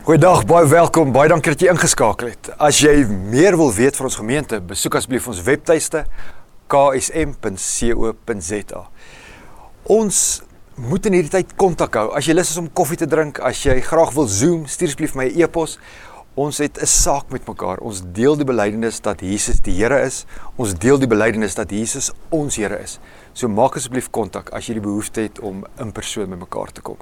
Goeiedag, baie welkom. Baie dankie dat jy ingeskakel het. As jy meer wil weet van ons gemeente, besoek asseblief ons webtuiste ksm.co.za. Ons moet in hierdie tyd kontak hou. As jy lus is om koffie te drink, as jy graag wil Zoom, stuur asseblief my e-pos. Ons het 'n saak met mekaar. Ons deel die belydenis dat Jesus die Here is. Ons deel die belydenis dat Jesus ons Here is. So maak asseblief kontak as jy die behoefte het om in persoon met mekaar te kom.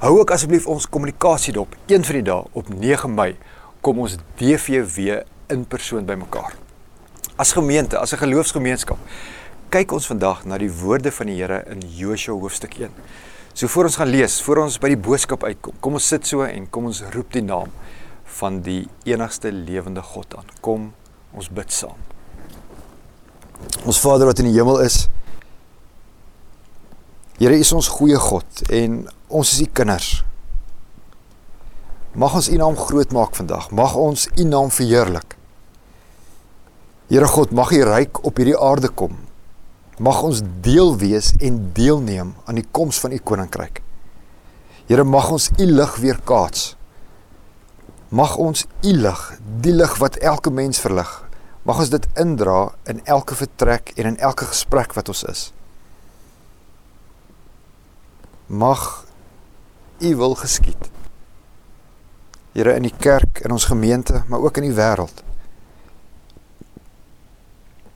Hou ook asseblief ons kommunikasie dop. Een van die dae op 9 Mei kom ons DVW in persoon bymekaar. As gemeente, as 'n geloofsgemeenskap, kyk ons vandag na die woorde van die Here in Josua hoofstuk 1. So voor ons gaan lees, voor ons by die boodskap uitkom, kom ons sit so en kom ons roep die naam van die enigste lewende God aan. Kom, ons bid saam. Ons Vader wat in die hemel is, Here is ons goeie God en ons is u kinders. Mag ons u naam groot maak vandag. Mag ons u naam verheerlik. Here God, mag u ryk op hierdie aarde kom. Mag ons deel wees en deelneem aan die koms van u koninkryk. Here, mag ons u lig weer kaats. Mag ons u lig, die lig wat elke mens verlig, mag ons dit indra in elke vertrek en in elke gesprek wat ons is. Mag u wil geskied. Here in die kerk, in ons gemeente, maar ook in die wêreld.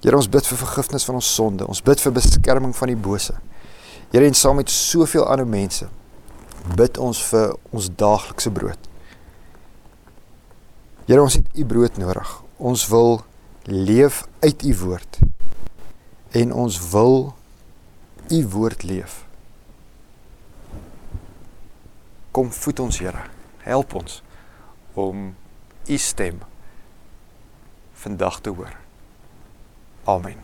Here ons bid vir vergifnis van ons sonde. Ons bid vir beskerming van die bose. Here en saam met soveel ander mense bid ons vir ons daaglikse brood. Here ons het u brood nodig. Ons wil leef uit u woord. En ons wil u woord leef. Kom voed ons Here. Help ons om u stem vandag te hoor. Amen.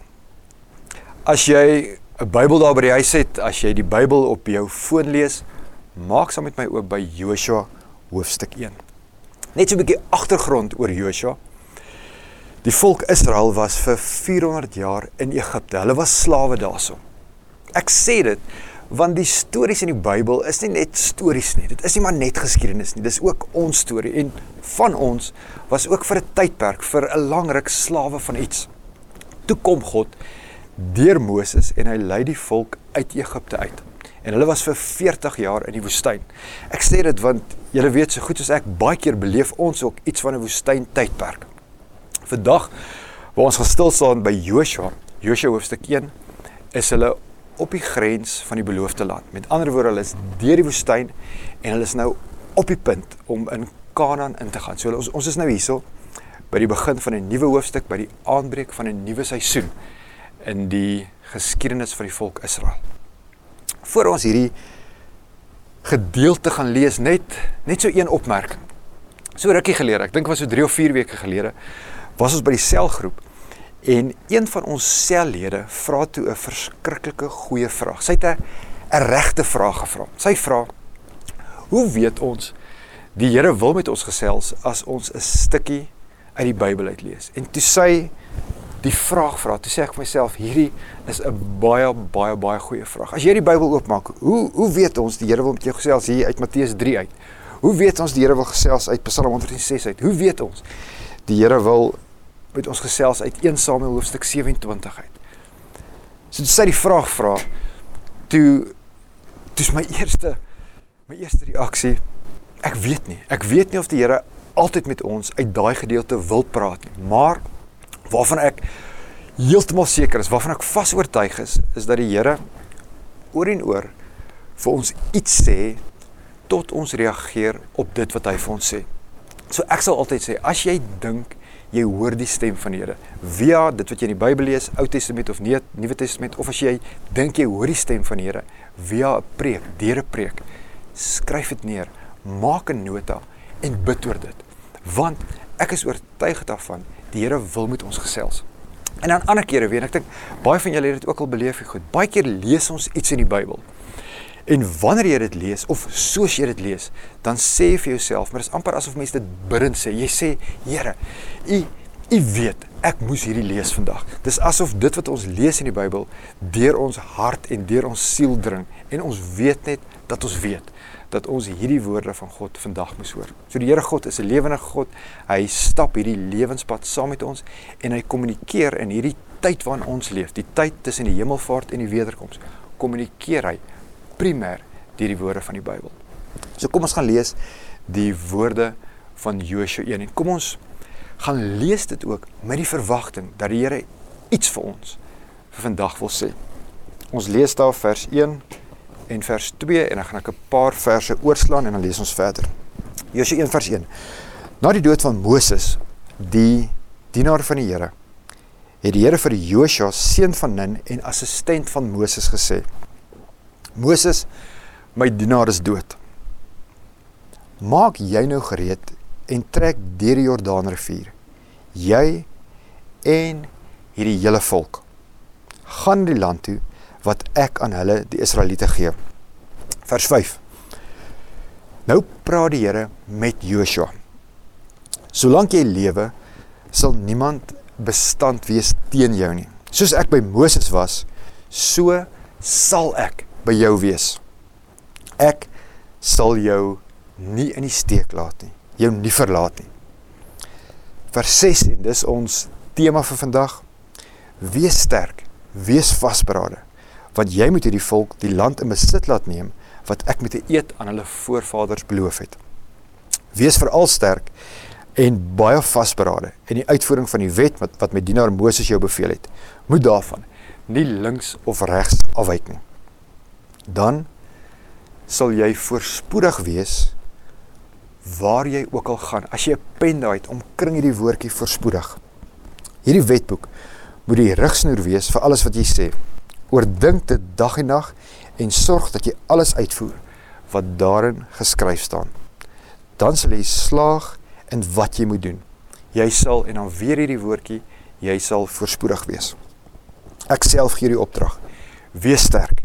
As jy 'n Bybel daar by die huis het, as jy die Bybel op jou foon lees, maak saam met my oop by Joshua hoofstuk 1. Net so 'n bietjie agtergrond oor Joshua. Die volk Israel was vir 400 jaar in Egipte. Hulle was slawe daarso. Ek sê dit want die stories in die Bybel is nie net stories nie. Dit is nie maar net geskiedenis nie. Dis ook ons storie en van ons was ook vir 'n tydperk vir 'n lang ruk slawe van iets. Toe kom God deur Moses en hy lei die volk uit Egipte uit. En hulle was vir 40 jaar in die woestyn. Ek sê dit want julle weet so goed soos ek baie keer beleef ons ook iets van 'n woestyn tydperk. Vandag waar ons gaan stil staan by Joshua, Joshua hoofstuk 1, is hulle op die grens van die beloofde land. Met ander woorde, hulle is deur die woestyn en hulle is nou op die punt om in Kanaan in te gaan. So ons ons is nou hierso by die begin van 'n nuwe hoofstuk, by die aanbreek van 'n nuwe seisoen in die geskiedenis van die volk Israel. Voor ons hierdie gedeelte gaan lees, net net so een opmerking. So rukkie gelede, ek dink was so 3 of 4 weke gelede, was ons by die selgroep En een van ons sellede vra toe 'n verskriklike goeie vraag. Sy het 'n regte vraag gevra. Sy vra: "Hoe weet ons die Here wil met ons gesels as ons 'n stukkie uit die Bybel uitlees?" En toe sy die vraag vra, toe sê ek vir myself: "Hierdie is 'n baie baie baie goeie vraag. As jy die Bybel oopmaak, hoe hoe weet ons die Here wil met jou gesels hier uit Matteus 3 uit? Hoe weet ons die Here wil gesels uit Psalm 106 uit? Hoe weet ons die Here wil met ons gesels uit 1 Samuel hoofstuk 27 uit. So dis die vraag vra toe dis my eerste my eerste reaksie ek weet nie. Ek weet nie of die Here altyd met ons uit daai gedeelte wil praat nie, maar waarvan ek heeltemal seker is, waarvan ek vas oortuig is, is dat die Here oor en oor vir ons iets sê tot ons reageer op dit wat hy vir ons sê. So ek sal altyd sê as jy dink jy hoor die stem van die Here. Via dit wat jy in die Bybel lees, Ou Testament of nie, Nuwe Testament of as jy dink jy hoor die stem van die Here via 'n preek, deur 'n preek, skryf dit neer, maak 'n nota en bid oor dit. Want ek is oortuig daarvan die Here wil met ons gesels. En dan ander kere weer, ek dink baie van julle het dit ook al beleef, goed. Baie keer lees ons iets in die Bybel. En wanneer jy dit lees of soos jy dit lees, dan sê jy vir jouself, maar dit is amper asof mense dit bidend sê. Jy sê, Here, U U weet, ek moes hierdie lees vandag. Dis asof dit wat ons lees in die Bybel deur ons hart en deur ons siel dring en ons weet net dat ons weet dat ons hierdie woorde van God vandag moes hoor. So die Here God is 'n lewende God. Hy stap hierdie lewenspad saam met ons en hy kommunikeer in hierdie tyd waarin ons leef, die tyd tussen die hemelvaart en die wederkoms. Kommunikeer hy primêr deur die woorde van die Bybel. So kom ons gaan lees die woorde van Josua 1 en kom ons gaan lees dit ook met die verwagting dat die Here iets vir ons vir vandag wil sê. Ons lees daar vers 1 en vers 2 en dan gaan ek 'n paar verse oorslaan en dan lees ons verder. Josua 1 vers 1. Na die dood van Moses, die dienaar van die Here, het die Here vir Josua seun van Nun en assistent van Moses gesê: Moses, my dienaar is dood. Maak jy nou gereed en trek deur die Jordaanrivier. Jy en hierdie hele volk gaan die land toe wat ek aan hulle die Israeliete gee. Vers 5. Nou praat die Here met Joshua. Solank jy lewe, sal niemand bestand wees teen jou nie. Soos ek by Moses was, so sal ek by jou wees. Ek sal jou nie in die steek laat nie, jou nie verlaat nie. Vers 16, dis ons tema vir vandag. Wees sterk, wees vasberade want jy moet hierdie volk die land in besit laat neem wat ek met 'n eed aan hulle voorvaders beloof het. Wees veral sterk en baie vasberade in die uitvoering van die wet wat wat met dienaar Moses jou beveel het. Moet daarvan nie links of regs afwyk nie. Dan sal jy voorspoedig wees waar jy ook al gaan. As jy 'n pen daai het, omkring hierdie woordjie voorspoedig. Hierdie wetboek moet die rigsnoer wees vir alles wat jy sê oordink dit dag en nag en sorg dat jy alles uitvoer wat daarin geskryf staan. Dan sal jy slaag in wat jy moet doen. Jy sal en dan weer hierdie woordjie, jy sal voorspoedig wees. Ek self gee die opdrag. Wees sterk.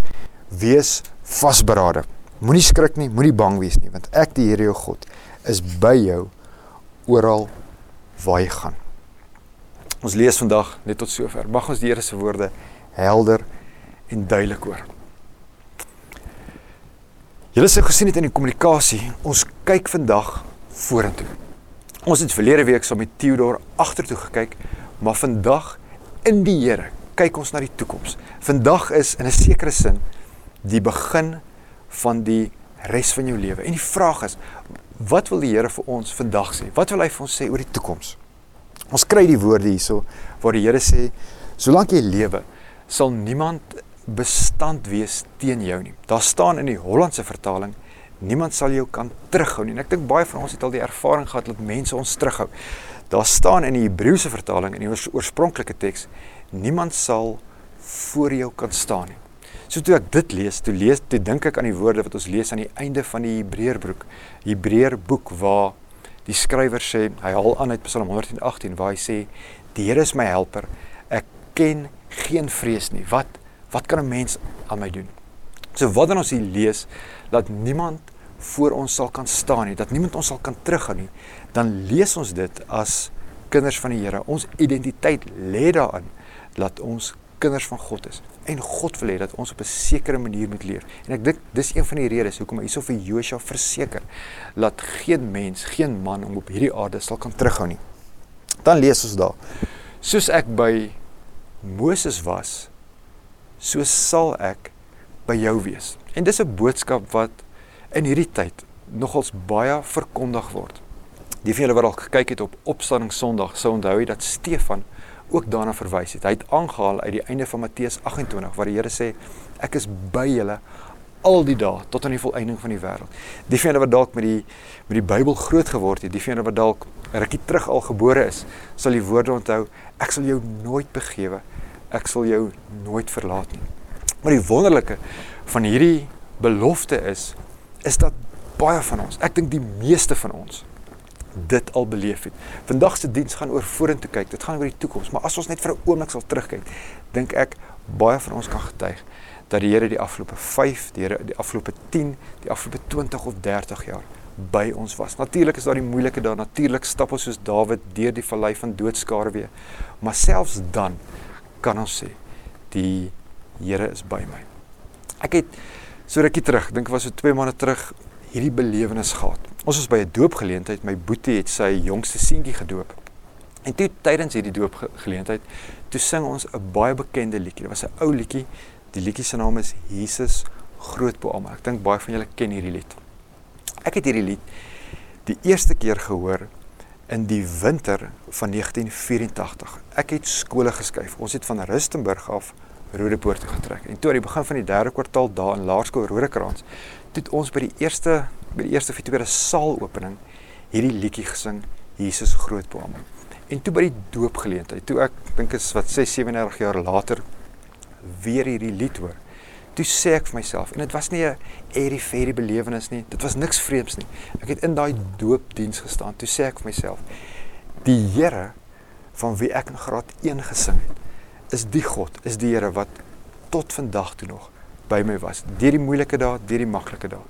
Wees vasberade. Moenie skrik nie, moenie bang wees nie, want ek die Here jou God is by jou oral waar jy gaan. Ons lees vandag net tot sover. Mag ons die Here se woorde helder en duidelik hoor. Julle sê gesien het in die kommunikasie, ons kyk vandag vorentoe. Ons het verlede week saam met Theodor agtertoe gekyk, maar vandag in die Here kyk ons na die toekoms. Vandag is in 'n sekere sin die begin van die res van jou lewe. En die vraag is, wat wil die Here vir ons vandag sê? Wat wil hy vir ons sê oor die toekoms? Ons kry die woorde hierso waar die Here sê, solank jy lewe, sal niemand bestand wees teen jou nie. Daar staan in die Hollandse vertaling niemand sal jou kan terughou nie. En ek dink baie van ons het al die ervaring gehad dat mense ons terughou. Daar staan in die Hebreëse vertaling in die oorspronklike teks niemand sal voor jou kan staan nie. So toe ek dit lees, toe lees, toe dink ek aan die woorde wat ons lees aan die einde van die Hebreërboek, Hebreërboek waar die skrywer sê, hy haal aan uit Psalm 118 waar hy sê die Here is my helper. Ek ken geen vrees nie. Wat wat kan 'n mens aan my doen? So wat dan ons hier lees dat niemand voor ons sal kan staan nie, dat niemand ons sal kan terughou nie, dan lees ons dit as kinders van die Here. Ons identiteit lê daarin dat ons kinders van God is en God wil hê dat ons op 'n sekere manier moet leef. En ek dink dis een van die redes hoekom hy hierso vir Josua verseker dat geen mens, geen man om op hierdie aarde sal kan terughou nie. Dan lees ons daar: Soos ek by Moses was, so sal ek by jou wees. En dis 'n boodskap wat in hierdie tyd nogals baie verkondig word. Die van julle wat al gekyk het op Opstanding Sondag, sou onthou dat Stefan ook daarna verwys het. Hy het aangehaal uit die einde van Matteus 28 waar die Here sê ek is by julle al die dae tot aan die volëinding van die wêreld. Die julle wat dalk met die met die Bybel groot geword het, die julle wat dalk rukkie terug al gebore is, sal die woorde onthou, ek sal jou nooit begewe ek sal jou nooit verlaat nie. Maar die wonderlike van hierdie belofte is is dat baie van ons, ek dink die meeste van ons dit al beleef het. Vandag se diens gaan oor vorentoe kyk. Dit gaan oor die toekoms, maar as ons net vir 'n oomblik sal terugkyk, dink ek baie van ons kan getuig dat die Here die afgelope 5, die Here die afgelope 10, die afgelope 20 of 30 jaar by ons was. Natuurlik is daar die moeilike dae, natuurlik stap ons soos Dawid deur die vallei van doodskare weer. Maar selfs dan kan ons sê die Here is by my. Ek het so rukkie terug, dink was so 2 maande terug hierdie belewenis gehad. Ons was by 'n doopgeleentheid, my boetie het sy jongste seentjie gedoop. En toe tydens hierdie doopgeleentheid, toe sing ons 'n baie bekende liedjie. Dit was 'n ou liedjie. Die liedjie se naam is Jesus groot bo almal. Ek dink baie van julle ken hierdie lied. Ek het hierdie lied die eerste keer gehoor in die winter van 1984. Ek het skole geskuif. Ons het van Rustenburg af Rodepoort toe getrek. En toe aan die begin van die derde kwartaal daar in Laerskool Rodekraans, het ons by die eerste by die eerste of die tweede saalopening hierdie liedjie gesing Jesus groot bo almal. En toe by die doopgeleentheid, toe ek dink is wat 6 37 jaar later weer hierdie lied hoor. Toe sê ek vir myself en dit was nie 'n airy fairy belewenis nie. Dit was niks vreemds nie. Ek het in daai doopdiens gestaan. Toe sê ek vir myself die Here van wie ek in graad 1 gesing het, is die God, is die Here wat tot vandag toe nog by my was. Deur die moeilike dae, deur die maklike dae.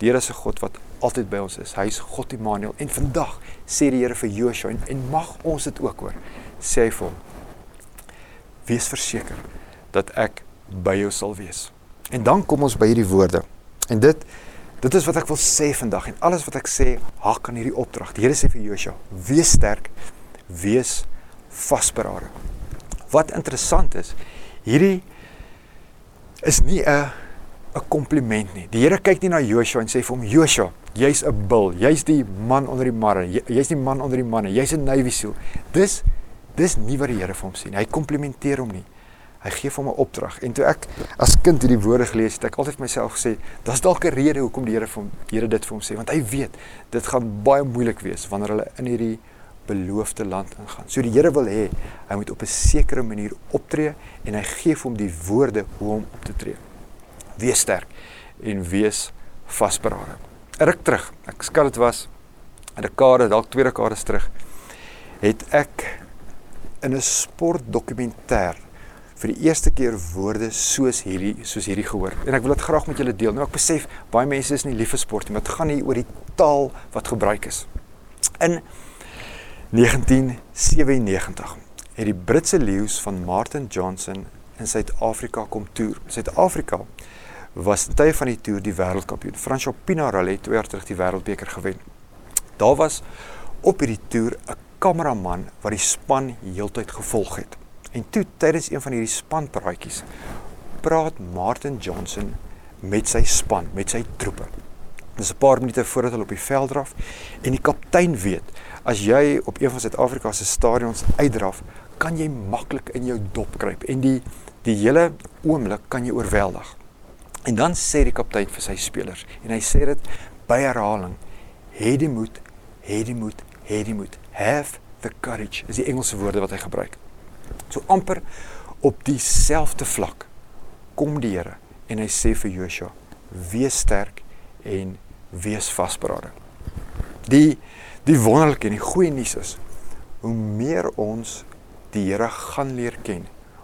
Die Here is 'n God wat altyd by ons is. Hy's God Immanuel en vandag sê die Here vir Joshua en, en mag ons dit ook hoor. Sê hy vir hom: Wees verseker dat ek by jou sal wees. En dan kom ons by hierdie woorde. En dit dit is wat ek wil sê vandag en alles wat ek sê hak aan hierdie opdrag. Die Here sê vir Joshua: Wees sterk, wees vasberade. Wat interessant is, hierdie is nie 'n 'n kompliment nie. Die Here kyk nie na Joshua en sê vir hom Joshua, jy's 'n bil, jy's die man onder die manne, jy's die man onder die manne, jy's 'n Navy SEAL. Dis dis nie wat die Here vir hom nie. Hy komplimenteer hom nie. Hy gee vir hom 'n opdrag. En toe ek as kind hierdie woorde gelees het, ek altyd vir myself gesê, daar's dalk 'n rede hoekom die Here vir hom Here dit vir hom sê, want hy weet dit gaan baie moeilik wees wanneer hulle in hierdie beloofde land ingaan. So die Here wil hê hy moet op 'n sekere manier optree en hy gee hom die woorde hoe om op te tree. Wees sterk en wees vasberade. Ruk terug, ek skat dit was 'n dekade, dalk twee dekades terug, het ek in 'n sportdokumentêr vir die eerste keer woorde soos hierdie soos hierdie gehoor. En ek wil dit graag met julle deel. Nou ek besef baie mense is nie lief vir sport nie, maar dit gaan nie oor die taal wat gebruik is. In 1997 het die Britse leeu's van Martin Johnson in Suid-Afrika kom toer. Suid-Afrika was tye van die toer die wêreldkampioen. François Pinaar het twee jaar terug die wêreldbeker gewen. Daar was op hierdie toer 'n kameraman wat die span heeltyd gevolg het. En toe tydens een van hierdie spanpraatjies praat Martin Johnson met sy span, met sy troepe. Dis 'n paar minute voordat hulle op die veld draf en die kaptein weet as jy op een van Suid-Afrika se stadions uitdraf, kan jy maklik in jou dop kruip en die die hele oomblik kan jy oorweldig. En dan sê die kaptein vir sy spelers en hy sê dit by herhaling: "Hê die moed, hê die moed, hê die moed. Have the courage." Is die Engelse woorde wat hy gebruik. So amper op dieselfde vlak kom die Here en hy sê vir Joshua: "Wees sterk en wees vasberade." Die Die wonderlike en die goeie nuus is hoe meer ons die Here gaan leer ken,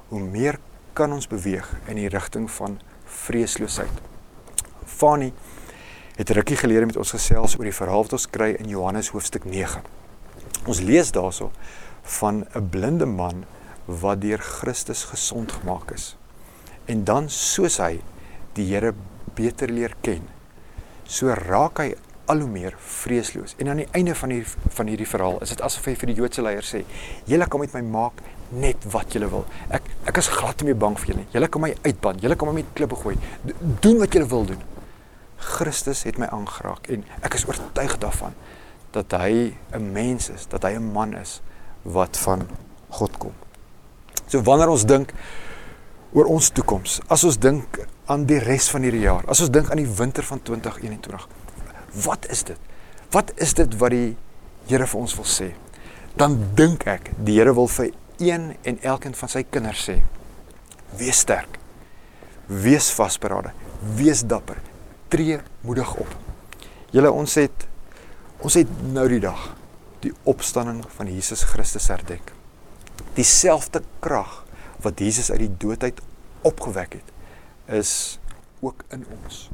hoe meer kan ons beweeg in die rigting van vreesloosheid. Fani het rukkie gelede met ons gesels oor die verhaal wat ons kry in Johannes hoofstuk 9. Ons lees daarso van 'n blinde man wat deur Christus gesond gemaak is. En dan soos hy die Here beter leer ken, so raak hy al hoe meer vreesloos. En aan die einde van hierdie van hierdie verhaal is dit asof hy vir die Joodse leiers sê: "Julle kan met my maak net wat julle wil. Ek ek is glad nie meer bang vir julle nie. Julle kan my uitban. Julle kan my met klippe gooi. Do, doen wat julle wil doen." Christus het my aangeraak en ek is oortuig daarvan dat hy 'n mens is, dat hy 'n man is wat van God kom. So wanneer ons dink oor ons toekoms, as ons dink aan die res van hierdie jaar, as ons dink aan die winter van 2021, wat is dit? Wat is dit wat die Here vir ons wil sê? Dan dink ek die Here wil vir een en elkeen van sy kinders sê: Wees sterk. Wees vasberade. Wees dapper. Tree moedig op. Julle ons het ons het nou die dag die opstanding van Jesus Christus herdenk. Dieselfde krag wat Jesus uit die dood uit opgewek het, is ook in ons.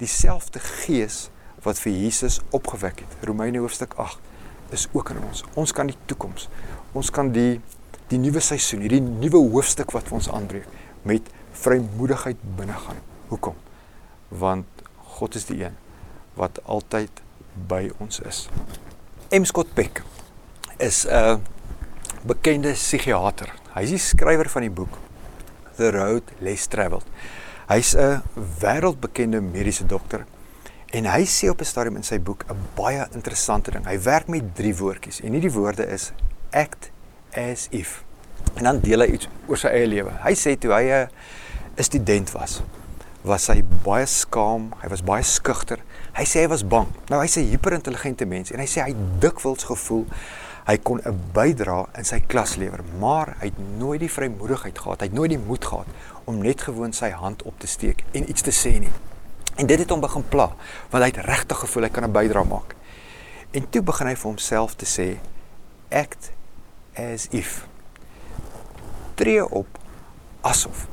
Dieselfde gees wat vir Jesus opgewek het. Romeine hoofstuk 8 is ook in ons. Ons kan die toekoms, ons kan die die nuwe seisoen, hierdie nuwe hoofstuk wat vir ons aanbreek met vrymoedigheid binne gaan. Hoekom? Want God is die een wat altyd by ons is. M Scott Peck is 'n bekende psigiater. Hy is die skrywer van die boek The Road Less Traveled. Hy's 'n wêreldbekende mediese dokter en hy sê op 'n stadium in sy boek 'n baie interessante ding. Hy werk met drie woordjies en hierdie woorde is act as if. En dan deel hy iets oor sy eie lewe. Hy sê toe hy 'n student was, was hy baie skaam, hy was baie skugter. Hy sê hy was bang. Nou hy's 'n hyperintelligente mens en hy sê hy dikwels gevoel hy kon 'n bydra in sy klas lewer, maar hy het nooit die vrymoedigheid gehad, hy het nooit die moed gehad om net gewoon sy hand op te steek en iets te sê nie. En dit het hom begin pla, want hy het regtig gevoel hy kan 'n bydra maak. En toe begin hy vir homself te sê act as if tree op asof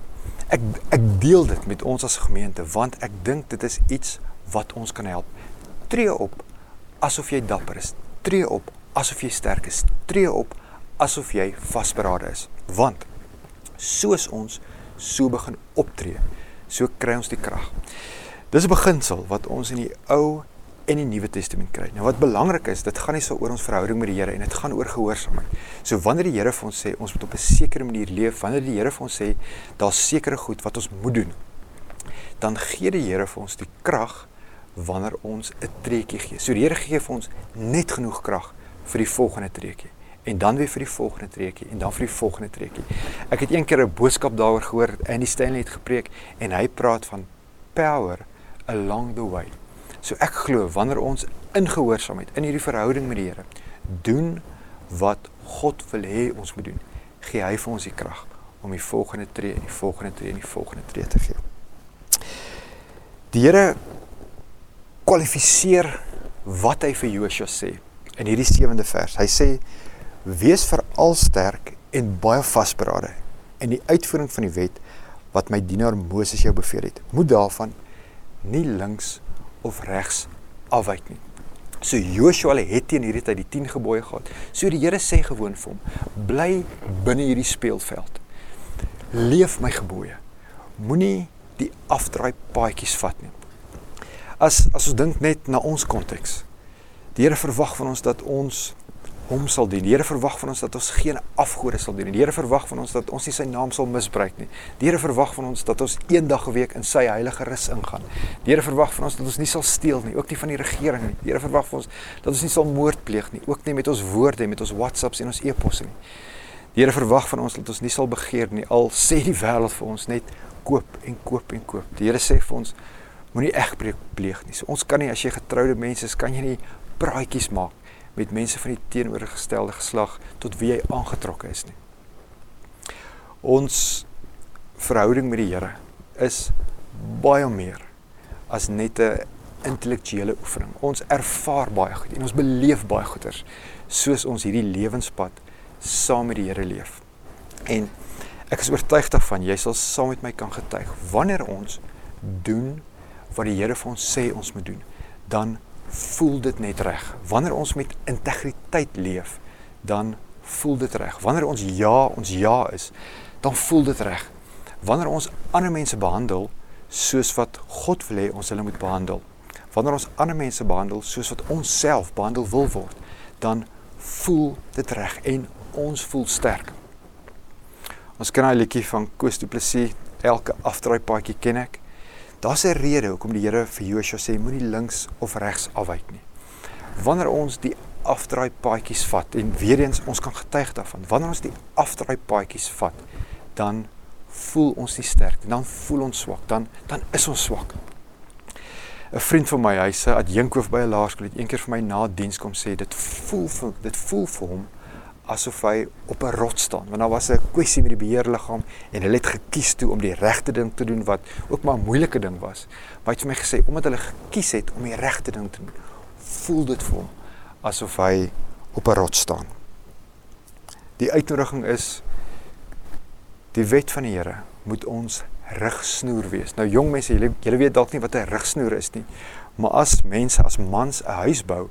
ek ek deel dit met ons as gemeente want ek dink dit is iets wat ons kan help tree op asof jy dapper is tree op asof jy sterk is. Tree op asof jy vasberade is. Want soos ons so begin optree, so kry ons die krag. Dis 'n beginsel wat ons in die Ou en die Nuwe Testament kry. Nou wat belangrik is, dit gaan nie so oor ons verhouding met die Here en dit gaan oor gehoorsaamheid. So wanneer die Here vir ons sê ons moet op 'n sekere manier leef, wanneer die Here vir ons sê daar's sekere goed wat ons moet doen, dan gee die Here vir ons die krag wanneer ons 'n treetjie gee. So die Here gee vir ons net genoeg krag vir die volgende treukie en dan weer vir die volgende treukie en dan vir die volgende treukie. Ek het eendag 'n boodskap daaroor gehoor en die Stanley het gepreek en hy praat van power along the way. So ek glo wanneer ons in gehoorsaamheid in hierdie verhouding met die Here doen wat God wil hê ons moet doen, gee hy vir ons die krag om die volgende tree en die volgende tree en die volgende tree te gee. Die Here kwalifiseer wat hy vir Josua sê in hierdie sewende vers. Hy sê wees veral sterk en baie vasberade in die uitvoering van die wet wat my dienaar Moses jou beveel het. Moet daarvan nie links of regs afwyk nie. So Joshua het teen hierdie tyd die 10 gebooie gehad. So die Here sê gewoon vir hom: bly binne hierdie speelveld. Leef my gebooie. Moenie die afdraai paadjies vat nie. As as ons dink net na ons konteks. Die Here verwag van ons dat ons hom sal dien. Die Here verwag van ons dat ons geen afgode sal dien nie. Die Here verwag van ons dat ons nie sy naam sal misbruik nie. Die Here verwag van ons dat ons eendag 'n week in sy heilige rus ingaan. Die Here verwag van ons dat ons nie sal steel nie, ook nie van die regering nie. Die Here verwag van ons dat ons nie sal moord pleeg nie, ook nie met ons woorde en met ons WhatsApps en ons e-posse nie. Die Here verwag van ons dat ons nie sal begeer nie, al sê die wêreld vir ons net koop en koop en koop. Die Here sê vir ons moenie egbreek pleeg nie. So ons kan nie as jy getroude mense is, kan jy nie praatjies maak met mense van die teenoorgestelde geslag tot wie jy aangetrokke is nie. Ons verhouding met die Here is baie meer as net 'n intellektuele oefening. Ons ervaar baie goed en ons beleef baie goeders soos ons hierdie lewenspad saam met die Here leef. En ek is oortuig daarvan jy sal saam met my kan getuig wanneer ons doen wat die Here vir ons sê ons moet doen, dan voel dit net reg. Wanneer ons met integriteit leef, dan voel dit reg. Wanneer ons ja, ons ja is, dan voel dit reg. Wanneer ons ander mense behandel soos wat God wil hê ons hulle moet behandel. Wanneer ons ander mense behandel soos wat ons self behandel wil word, dan voel dit reg en ons voel sterk. Ons ken daai liedjie van Koos Du Plessis, elke afdraai paadjie ken ek. Daar's 'n rede hoekom die Here vir Joshua sê moenie links of regs afwyk nie. Wanneer ons die afdraai paadjies vat en weer eens ons kan getuig daarvan, wanneer ons die afdraai paadjies vat, dan voel ons nie sterk nie, dan voel ons swak, dan dan is ons swak. 'n Vriend van my, hy's 'n adjunkhoof by 'n laerskool, het eendag vir my na diens kom sê dit voel vir dit voel vir hom asof hy op 'n rots staan want daar was 'n kwessie met die beheerliggaam en hulle het gekies toe om die regte ding te doen wat ook maar 'n moeilike ding was. Maar hy het vir my gesê omdat hulle gekies het om die regte ding te doen, voel dit vir hom asof hy op 'n rots staan. Die uitnodiging is die wet van die Here moet ons rigsnoer wees. Nou jong mense, julle julle weet dalk nie wat 'n rigsnoer is nie. Maar as mense as mans 'n huis bou,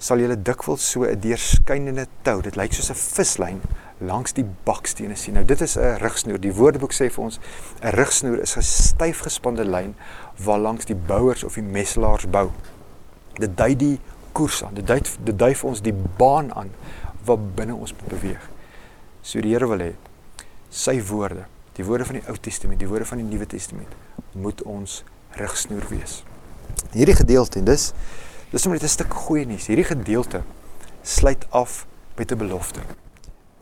sal jy dikwels so 'n deurskynende tou. Dit lyk soos 'n vislyn langs die bakstene sien. Nou dit is 'n rigsnoer. Die Woordeboek sê vir ons 'n rigsnoer is 'n styf gespande lyn waar langs die bouers of die messelaars bou. Dit dui die koers aan. Dit dui dit dui vir ons die baan aan wat binne ons beweeg. So die Here wil hê sy woorde, die woorde van die Ou Testament, die woorde van die Nuwe Testament moet ons rigsnoer wees. Hierdie gedeelte en dis dis net 'n stuk goeie nuus. Hierdie gedeelte sluit af met 'n belofte.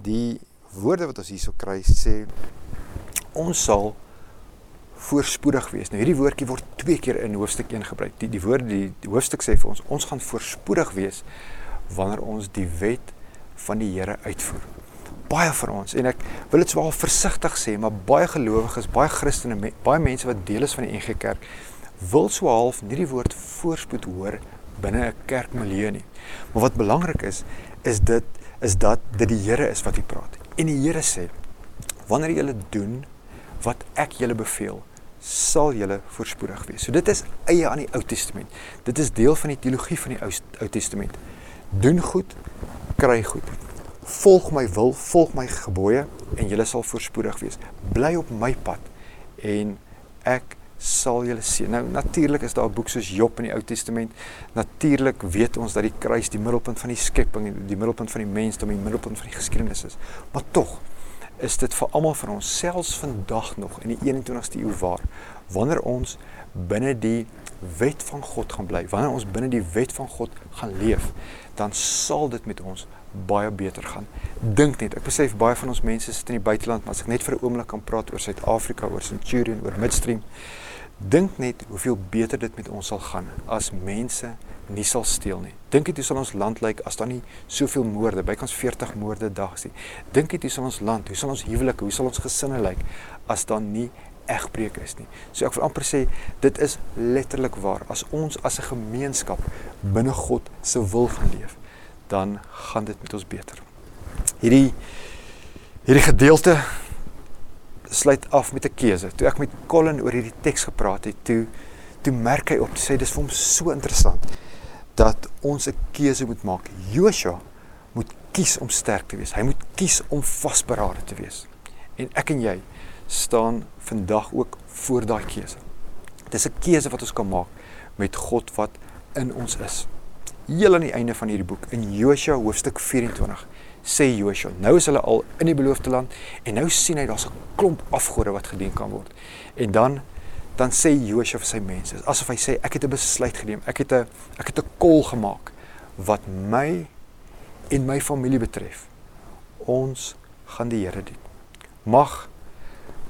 Die woorde wat ons hierso kry sê ons sal voorspoedig wees. Nou hierdie woordjie word twee keer in hoofstuk 1 gebruik. Die die woord die, die hoofstuk sê vir ons ons gaan voorspoedig wees wanneer ons die wet van die Here uitvoer. Baie van ons en ek wil dit swaar versigtig sê, maar baie gelowiges, baie Christene, baie mense wat deel is van die NG Kerk wil so half nie die woord voorspoed hoor binne 'n kerkmilieu nie. Maar wat belangrik is, is dit is dat dit die Here is wat hy praat. En die Here sê: "Wanneer julle doen wat ek julle beveel, sal julle voorspoedig wees." So dit is eie aan die Ou Testament. Dit is deel van die teologie van die Ou, Ou Testament. Doen goed, kry goed. Volg my wil, volg my gebooie en julle sal voorspoedig wees. Bly op my pad en ek sal julle sien. Nou natuurlik is daar 'n boek soos Job in die Ou Testament. Natuurlik weet ons dat die kruis die middelpunt van die skepping en die middelpunt van die mensdom, die middelpunt van die geskiedenis is. Maar tog is dit vir almal van ons selfs vandag nog in die 21ste eeu waar wanneer ons binne die wet van God gaan bly, wanneer ons binne die wet van God gaan leef, dan sal dit met ons baie beter gaan. Dink net, ek besef baie van ons mense sit in die buiteland, maar as ek net vir 'n oomblik kan praat oor Suid-Afrika, oor Centurion, oor Midstream, Dink net hoeveel beter dit met ons sal gaan as mense nie sal steel nie. Dink net hoe sal ons land lyk as daar nie soveel moorde, bykans 40 moorde dags nie. Dink net hoe sal ons land, hoe sal ons huwelike, hoe sal ons gesinne lyk as daar nie egbreek is nie. So ek wil amper sê dit is letterlik waar. As ons as 'n gemeenskap binne God se wil gaan leef, dan gaan dit met ons beter. Hierdie hierdie gedeelte sluit af met 'n keuse. Toe ek met Colin oor hierdie teks gepraat het, toe toe merk hy op, sê dis vir hom so interessant dat ons 'n keuse moet maak. Joshua moet kies om sterk te wees. Hy moet kies om vasberade te wees. En ek en jy staan vandag ook voor daai keuse. Dis 'n keuse wat ons kan maak met God wat in ons is. Heel aan die einde van hierdie boek in Joshua hoofstuk 24 sê Joshua. Nou is hulle al in die beloofde land en nou sien hy daar's 'n klomp afgode wat gedien kan word. En dan dan sê Joshua vir sy mense, asof hy sê ek het 'n besluit geneem. Ek het 'n ek het 'n kol gemaak wat my en my familie betref. Ons gaan die Here dien. Mag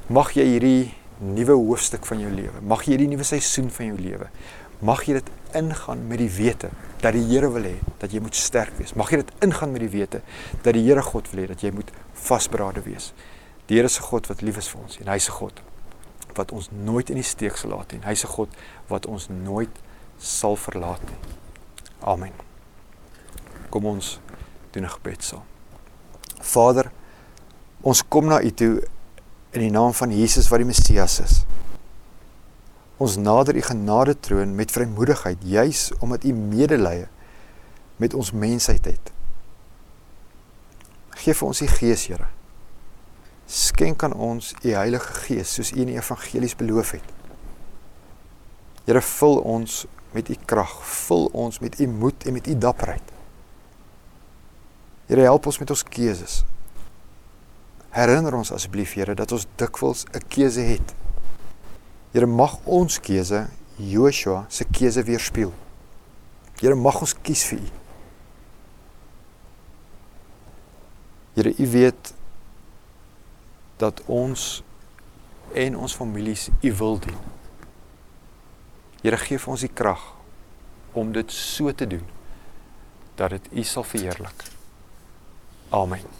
mag jy hierdie nuwe hoofstuk van jou lewe, mag jy hierdie nuwe seisoen van jou lewe, mag jy dit ingaan met die wete dat die Here wil hê dat jy moet sterk wees. Mag jy dit ingaan met die wete dat die Here God wil hê dat jy moet vasberade wees. Die Here se God wat lief is vir ons en hy se God wat ons nooit in die steek sal laat nie. Hy se God wat ons nooit sal verlaat nie. Amen. Kom ons doen 'n gebed saam. Vader, ons kom na U toe in die naam van Jesus wat die Messias is. Ons nader u genade troon met vrymoedigheid juis omdat u medelee met ons mensheid het. Geef vir ons u Gees, Here. Skenk aan ons u Heilige Gees soos u in die evangelies beloof het. Here, vul ons met u krag, vul ons met u moed en met u dapperheid. Here, help ons met ons keuses. Herinner ons asseblief, Here, dat ons dikwels 'n keuse het. Here mag ons keuse Joshua se keuse weerspieël. Here mag ons kies vir U. Here U weet dat ons en ons families U wil dien. Here gee vir ons die krag om dit so te doen dat dit U sal verheerlik. Amen.